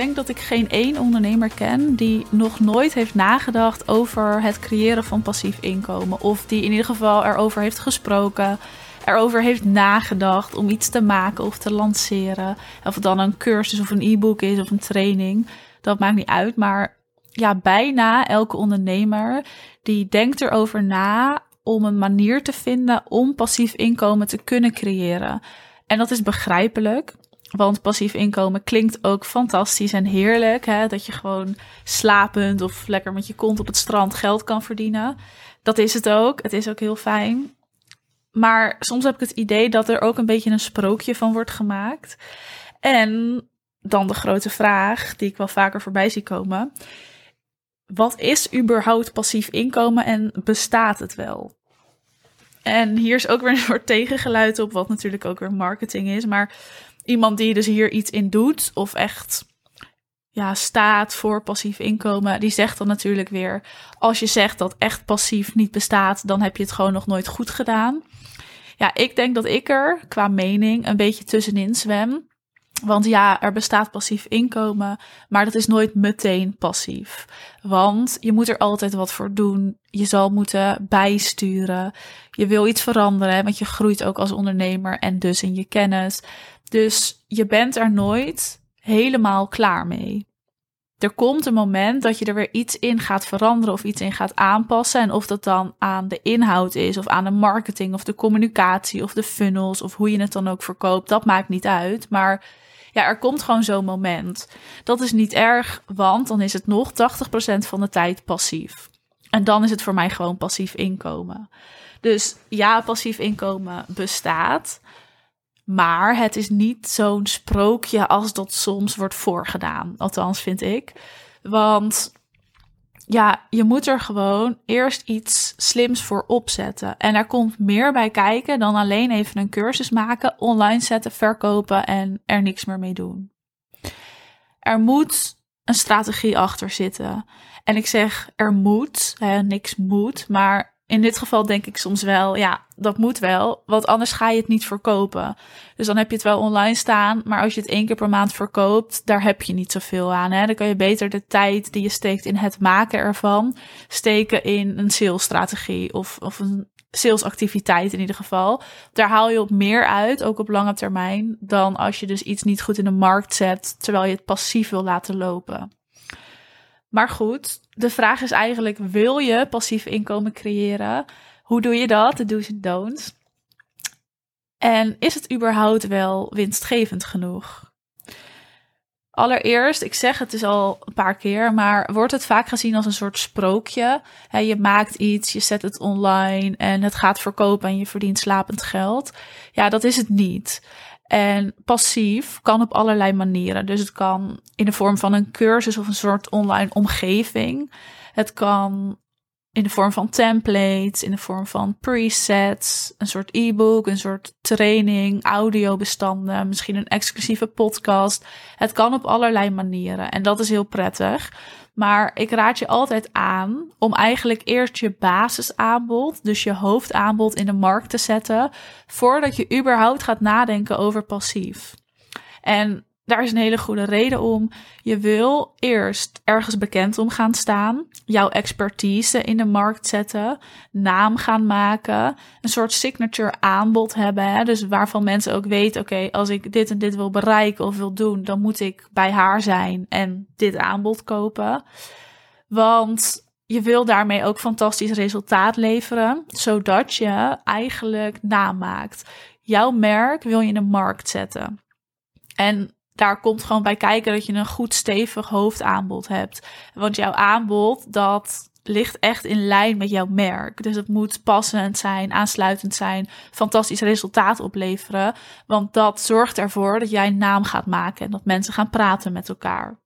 denk dat ik geen één ondernemer ken die nog nooit heeft nagedacht over het creëren van passief inkomen. Of die in ieder geval erover heeft gesproken, erover heeft nagedacht om iets te maken of te lanceren. Of het dan een cursus of een e-book is of een training, dat maakt niet uit. Maar ja, bijna elke ondernemer die denkt erover na om een manier te vinden om passief inkomen te kunnen creëren. En dat is begrijpelijk. Want passief inkomen klinkt ook fantastisch en heerlijk. Hè? Dat je gewoon slapend of lekker met je kont op het strand geld kan verdienen. Dat is het ook. Het is ook heel fijn. Maar soms heb ik het idee dat er ook een beetje een sprookje van wordt gemaakt. En dan de grote vraag, die ik wel vaker voorbij zie komen. Wat is überhaupt passief inkomen en bestaat het wel? En hier is ook weer een soort tegengeluid op, wat natuurlijk ook weer marketing is. Maar iemand die dus hier iets in doet of echt ja, staat voor passief inkomen, die zegt dan natuurlijk weer: als je zegt dat echt passief niet bestaat, dan heb je het gewoon nog nooit goed gedaan. Ja, ik denk dat ik er qua mening een beetje tussenin zwem. Want ja, er bestaat passief inkomen, maar dat is nooit meteen passief. Want je moet er altijd wat voor doen. Je zal moeten bijsturen. Je wil iets veranderen, want je groeit ook als ondernemer en dus in je kennis. Dus je bent er nooit helemaal klaar mee. Er komt een moment dat je er weer iets in gaat veranderen of iets in gaat aanpassen. En of dat dan aan de inhoud is, of aan de marketing, of de communicatie, of de funnels, of hoe je het dan ook verkoopt, dat maakt niet uit. Maar ja, er komt gewoon zo'n moment. Dat is niet erg, want dan is het nog 80% van de tijd passief. En dan is het voor mij gewoon passief inkomen. Dus ja, passief inkomen bestaat. Maar het is niet zo'n sprookje als dat soms wordt voorgedaan. Althans, vind ik. Want ja, je moet er gewoon eerst iets slims voor opzetten. En er komt meer bij kijken dan alleen even een cursus maken, online zetten, verkopen en er niks meer mee doen. Er moet een strategie achter zitten. En ik zeg er moet, hè, niks moet, maar in dit geval denk ik soms wel, ja, dat moet wel, want anders ga je het niet verkopen. Dus dan heb je het wel online staan, maar als je het één keer per maand verkoopt, daar heb je niet zoveel aan. Hè? Dan kan je beter de tijd die je steekt in het maken ervan, steken in een salesstrategie of, of een salesactiviteit in ieder geval. Daar haal je op meer uit, ook op lange termijn, dan als je dus iets niet goed in de markt zet, terwijl je het passief wil laten lopen. Maar goed, de vraag is eigenlijk: wil je passief inkomen creëren? Hoe doe je dat? De do's en don'ts. En is het überhaupt wel winstgevend genoeg? Allereerst, ik zeg het dus al een paar keer, maar wordt het vaak gezien als een soort sprookje? je maakt iets, je zet het online en het gaat verkopen en je verdient slapend geld. Ja, dat is het niet. En passief kan op allerlei manieren. Dus het kan in de vorm van een cursus of een soort online omgeving. Het kan in de vorm van templates, in de vorm van presets, een soort e-book, een soort training, audiobestanden, misschien een exclusieve podcast. Het kan op allerlei manieren en dat is heel prettig. Maar ik raad je altijd aan om eigenlijk eerst je basisaanbod, dus je hoofdaanbod in de markt te zetten, voordat je überhaupt gaat nadenken over passief. En daar is een hele goede reden om. Je wil eerst ergens bekend om gaan staan, jouw expertise in de markt zetten, naam gaan maken, een soort signature aanbod hebben. Hè? Dus waarvan mensen ook weten: oké, als ik dit en dit wil bereiken of wil doen, dan moet ik bij haar zijn en dit aanbod kopen. Want je wil daarmee ook fantastisch resultaat leveren, zodat je eigenlijk naam maakt. Jouw merk wil je in de markt zetten. En daar komt gewoon bij kijken dat je een goed stevig hoofdaanbod hebt. Want jouw aanbod, dat ligt echt in lijn met jouw merk. Dus het moet passend zijn, aansluitend zijn, fantastisch resultaat opleveren. Want dat zorgt ervoor dat jij een naam gaat maken en dat mensen gaan praten met elkaar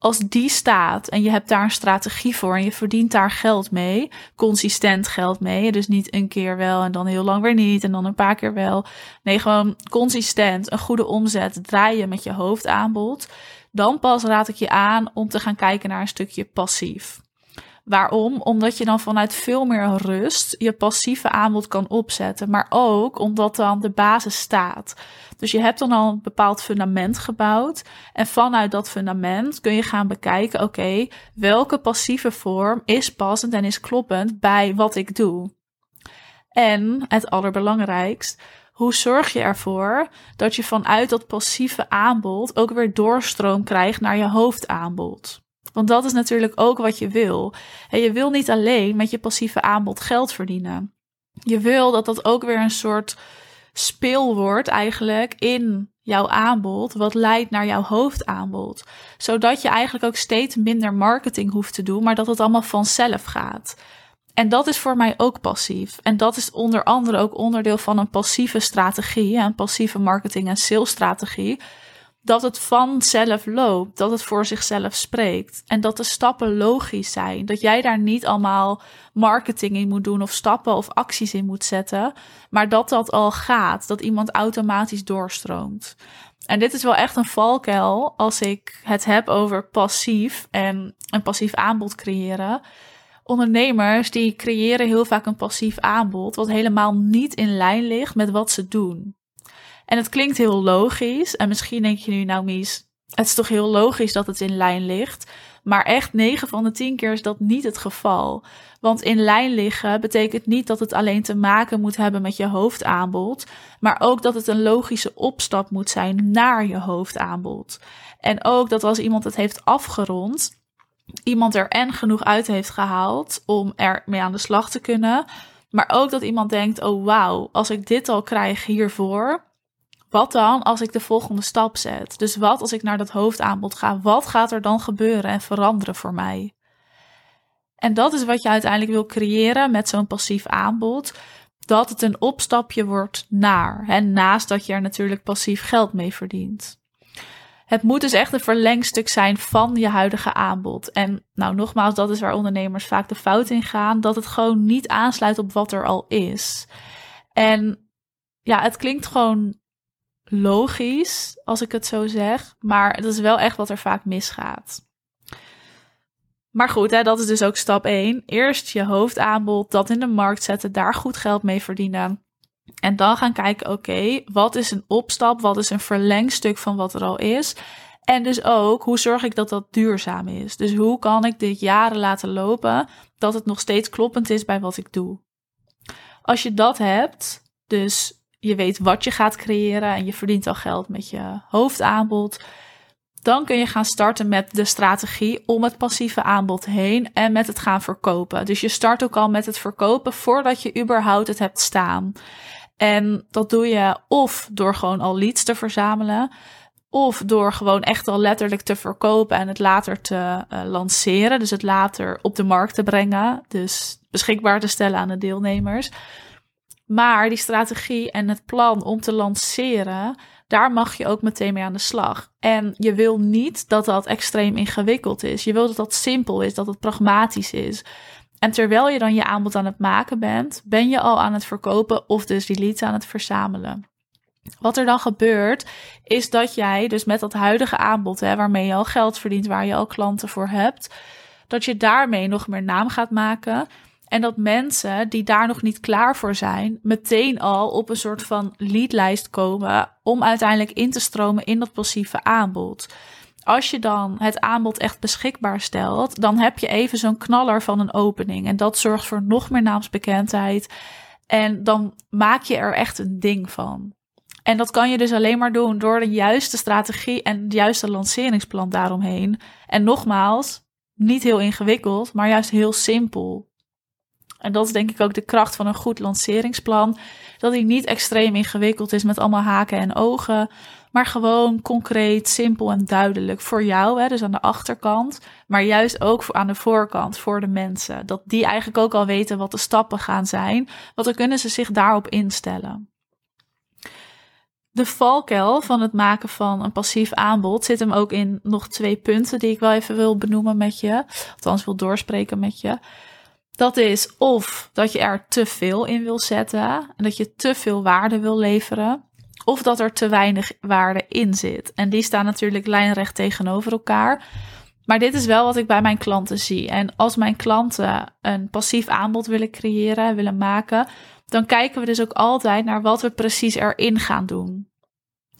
als die staat en je hebt daar een strategie voor en je verdient daar geld mee, consistent geld mee, dus niet een keer wel en dan heel lang weer niet en dan een paar keer wel. Nee, gewoon consistent, een goede omzet draaien met je hoofdaanbod. Dan pas raad ik je aan om te gaan kijken naar een stukje passief. Waarom? Omdat je dan vanuit veel meer rust je passieve aanbod kan opzetten, maar ook omdat dan de basis staat. Dus je hebt dan al een bepaald fundament gebouwd en vanuit dat fundament kun je gaan bekijken, oké, welke passieve vorm is passend en is kloppend bij wat ik doe. En het allerbelangrijkst, hoe zorg je ervoor dat je vanuit dat passieve aanbod ook weer doorstroom krijgt naar je hoofdaanbod? Want dat is natuurlijk ook wat je wil. En je wil niet alleen met je passieve aanbod geld verdienen. Je wil dat dat ook weer een soort speel wordt eigenlijk in jouw aanbod, wat leidt naar jouw hoofdaanbod. Zodat je eigenlijk ook steeds minder marketing hoeft te doen, maar dat het allemaal vanzelf gaat. En dat is voor mij ook passief. En dat is onder andere ook onderdeel van een passieve strategie, een passieve marketing- en salesstrategie. Dat het vanzelf loopt, dat het voor zichzelf spreekt. En dat de stappen logisch zijn. Dat jij daar niet allemaal marketing in moet doen of stappen of acties in moet zetten. Maar dat dat al gaat, dat iemand automatisch doorstroomt. En dit is wel echt een valkuil als ik het heb over passief en een passief aanbod creëren ondernemers die creëren heel vaak een passief aanbod, wat helemaal niet in lijn ligt met wat ze doen. En het klinkt heel logisch. En misschien denk je nu, nou Mies, het is toch heel logisch dat het in lijn ligt. Maar echt 9 van de 10 keer is dat niet het geval. Want in lijn liggen betekent niet dat het alleen te maken moet hebben met je hoofdaanbod, maar ook dat het een logische opstap moet zijn naar je hoofdaanbod. En ook dat als iemand het heeft afgerond, iemand er en genoeg uit heeft gehaald om er mee aan de slag te kunnen. Maar ook dat iemand denkt: oh wauw, als ik dit al krijg hiervoor, wat dan als ik de volgende stap zet? Dus wat als ik naar dat hoofdaanbod ga? Wat gaat er dan gebeuren en veranderen voor mij? En dat is wat je uiteindelijk wil creëren met zo'n passief aanbod. Dat het een opstapje wordt naar. En naast dat je er natuurlijk passief geld mee verdient. Het moet dus echt een verlengstuk zijn van je huidige aanbod. En nou, nogmaals, dat is waar ondernemers vaak de fout in gaan. Dat het gewoon niet aansluit op wat er al is. En ja, het klinkt gewoon logisch als ik het zo zeg. Maar het is wel echt wat er vaak misgaat. Maar goed, hè, dat is dus ook stap 1. Eerst je hoofdaanbod, dat in de markt zetten, daar goed geld mee verdienen. En dan gaan kijken, oké, wat is een opstap? Wat is een verlengstuk van wat er al is? En dus ook, hoe zorg ik dat dat duurzaam is? Dus hoe kan ik dit jaren laten lopen, dat het nog steeds kloppend is bij wat ik doe? Als je dat hebt, dus je weet wat je gaat creëren en je verdient al geld met je hoofdaanbod, dan kun je gaan starten met de strategie om het passieve aanbod heen en met het gaan verkopen. Dus je start ook al met het verkopen voordat je überhaupt het hebt staan. En dat doe je of door gewoon al leads te verzamelen, of door gewoon echt al letterlijk te verkopen en het later te uh, lanceren. Dus het later op de markt te brengen. Dus beschikbaar te stellen aan de deelnemers. Maar die strategie en het plan om te lanceren, daar mag je ook meteen mee aan de slag. En je wil niet dat dat extreem ingewikkeld is. Je wil dat dat simpel is, dat het pragmatisch is. En terwijl je dan je aanbod aan het maken bent, ben je al aan het verkopen of dus die leads aan het verzamelen. Wat er dan gebeurt, is dat jij dus met dat huidige aanbod, hè, waarmee je al geld verdient, waar je al klanten voor hebt, dat je daarmee nog meer naam gaat maken. En dat mensen die daar nog niet klaar voor zijn, meteen al op een soort van leadlijst komen om uiteindelijk in te stromen in dat passieve aanbod als je dan het aanbod echt beschikbaar stelt, dan heb je even zo'n knaller van een opening. En dat zorgt voor nog meer naamsbekendheid. En dan maak je er echt een ding van. En dat kan je dus alleen maar doen door de juiste strategie en het juiste lanceringsplan daaromheen. En nogmaals, niet heel ingewikkeld, maar juist heel simpel. En dat is denk ik ook de kracht van een goed lanceringsplan. Dat hij niet extreem ingewikkeld is met allemaal haken en ogen maar gewoon concreet, simpel en duidelijk voor jou, hè, dus aan de achterkant, maar juist ook aan de voorkant voor de mensen. Dat die eigenlijk ook al weten wat de stappen gaan zijn, want dan kunnen ze zich daarop instellen. De valkuil van het maken van een passief aanbod zit hem ook in nog twee punten die ik wel even wil benoemen met je, althans wil doorspreken met je. Dat is of dat je er te veel in wil zetten en dat je te veel waarde wil leveren of dat er te weinig waarde in zit. En die staan natuurlijk lijnrecht tegenover elkaar. Maar dit is wel wat ik bij mijn klanten zie. En als mijn klanten een passief aanbod willen creëren, willen maken, dan kijken we dus ook altijd naar wat we precies erin gaan doen.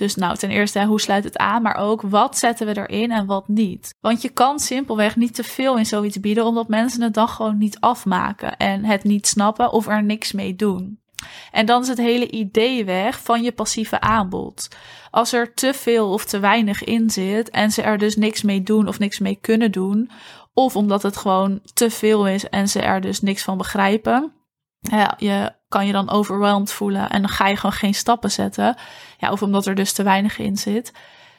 Dus nou, ten eerste, hoe sluit het aan, maar ook wat zetten we erin en wat niet. Want je kan simpelweg niet te veel in zoiets bieden, omdat mensen het dan gewoon niet afmaken en het niet snappen of er niks mee doen. En dan is het hele idee weg van je passieve aanbod. Als er te veel of te weinig in zit en ze er dus niks mee doen of niks mee kunnen doen, of omdat het gewoon te veel is en ze er dus niks van begrijpen, ja, je kan je dan overweldigd voelen en dan ga je gewoon geen stappen zetten. Ja, of omdat er dus te weinig in zit.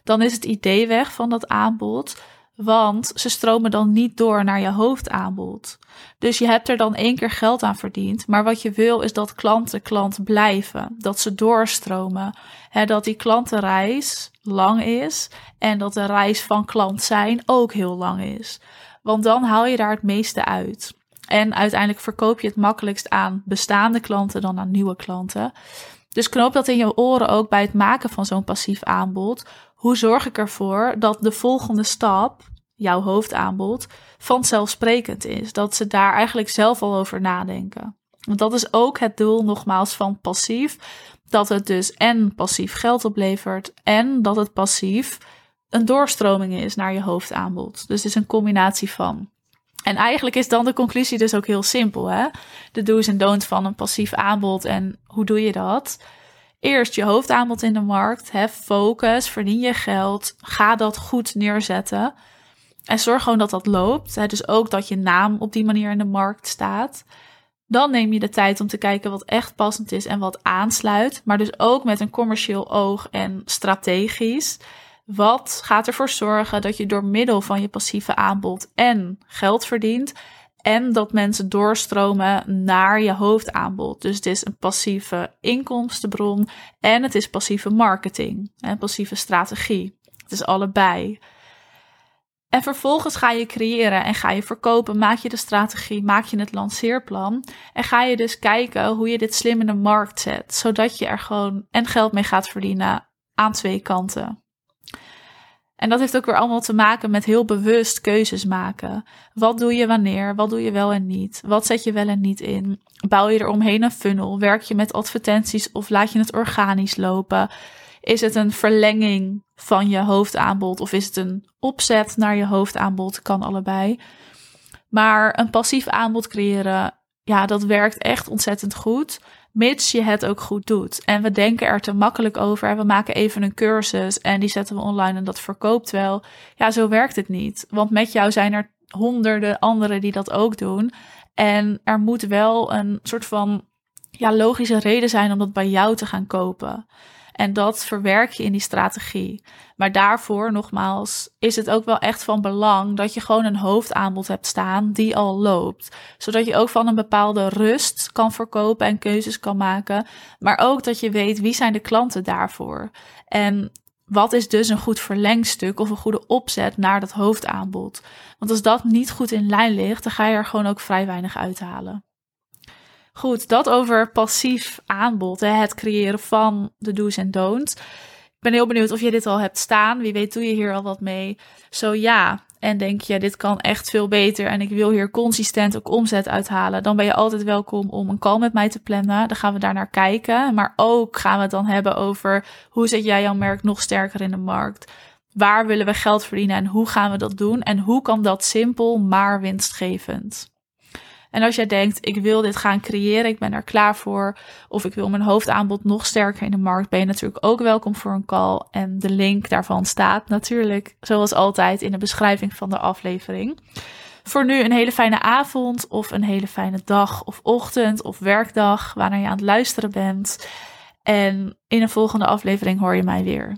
Dan is het idee weg van dat aanbod. Want ze stromen dan niet door naar je hoofdaanbod. Dus je hebt er dan één keer geld aan verdiend. Maar wat je wil is dat klanten klant blijven. Dat ze doorstromen. He, dat die klantenreis lang is. En dat de reis van klant zijn ook heel lang is. Want dan haal je daar het meeste uit. En uiteindelijk verkoop je het makkelijkst aan bestaande klanten dan aan nieuwe klanten. Dus knoop dat in je oren ook bij het maken van zo'n passief aanbod. Hoe zorg ik ervoor dat de volgende stap, jouw hoofdaanbod, vanzelfsprekend is? Dat ze daar eigenlijk zelf al over nadenken. Want dat is ook het doel, nogmaals, van passief. Dat het dus en passief geld oplevert en dat het passief een doorstroming is naar je hoofdaanbod. Dus het is een combinatie van. En eigenlijk is dan de conclusie dus ook heel simpel. Hè? De do's en don'ts van een passief aanbod. En hoe doe je dat? Eerst je hoofdaanbod in de markt. Focus, verdien je geld. Ga dat goed neerzetten. En zorg gewoon dat dat loopt. Dus ook dat je naam op die manier in de markt staat. Dan neem je de tijd om te kijken wat echt passend is en wat aansluit. Maar dus ook met een commercieel oog en strategisch. Wat gaat ervoor zorgen dat je door middel van je passieve aanbod en geld verdient en dat mensen doorstromen naar je hoofdaanbod. Dus het is een passieve inkomstenbron en het is passieve marketing en passieve strategie. Het is allebei. En vervolgens ga je creëren en ga je verkopen, maak je de strategie, maak je het lanceerplan en ga je dus kijken hoe je dit slim in de markt zet, zodat je er gewoon en geld mee gaat verdienen aan twee kanten. En dat heeft ook weer allemaal te maken met heel bewust keuzes maken. Wat doe je wanneer? Wat doe je wel en niet? Wat zet je wel en niet in? Bouw je er omheen een funnel? Werk je met advertenties of laat je het organisch lopen? Is het een verlenging van je hoofdaanbod of is het een opzet naar je hoofdaanbod? Kan allebei. Maar een passief aanbod creëren, ja, dat werkt echt ontzettend goed mits je het ook goed doet. En we denken er te makkelijk over. We maken even een cursus en die zetten we online en dat verkoopt wel. Ja, zo werkt het niet. Want met jou zijn er honderden anderen die dat ook doen. En er moet wel een soort van ja, logische reden zijn om dat bij jou te gaan kopen. En dat verwerk je in die strategie. Maar daarvoor, nogmaals, is het ook wel echt van belang dat je gewoon een hoofdaanbod hebt staan die al loopt. Zodat je ook van een bepaalde rust kan verkopen en keuzes kan maken. Maar ook dat je weet wie zijn de klanten daarvoor. En wat is dus een goed verlengstuk of een goede opzet naar dat hoofdaanbod? Want als dat niet goed in lijn ligt, dan ga je er gewoon ook vrij weinig uithalen. Goed, dat over passief aanbod, hè, het creëren van de do's en don'ts. Ik ben heel benieuwd of je dit al hebt staan. Wie weet doe je hier al wat mee. Zo ja, en denk je, dit kan echt veel beter en ik wil hier consistent ook omzet uithalen, dan ben je altijd welkom om een call met mij te plannen. Dan gaan we daar naar kijken. Maar ook gaan we het dan hebben over hoe zet jij jouw merk nog sterker in de markt? Waar willen we geld verdienen en hoe gaan we dat doen? En hoe kan dat simpel maar winstgevend? En als jij denkt, ik wil dit gaan creëren, ik ben er klaar voor, of ik wil mijn hoofdaanbod nog sterker in de markt, ben je natuurlijk ook welkom voor een call. En de link daarvan staat natuurlijk, zoals altijd, in de beschrijving van de aflevering. Voor nu een hele fijne avond, of een hele fijne dag, of ochtend, of werkdag, wanneer je aan het luisteren bent. En in een volgende aflevering hoor je mij weer.